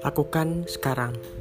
Lakukan sekarang.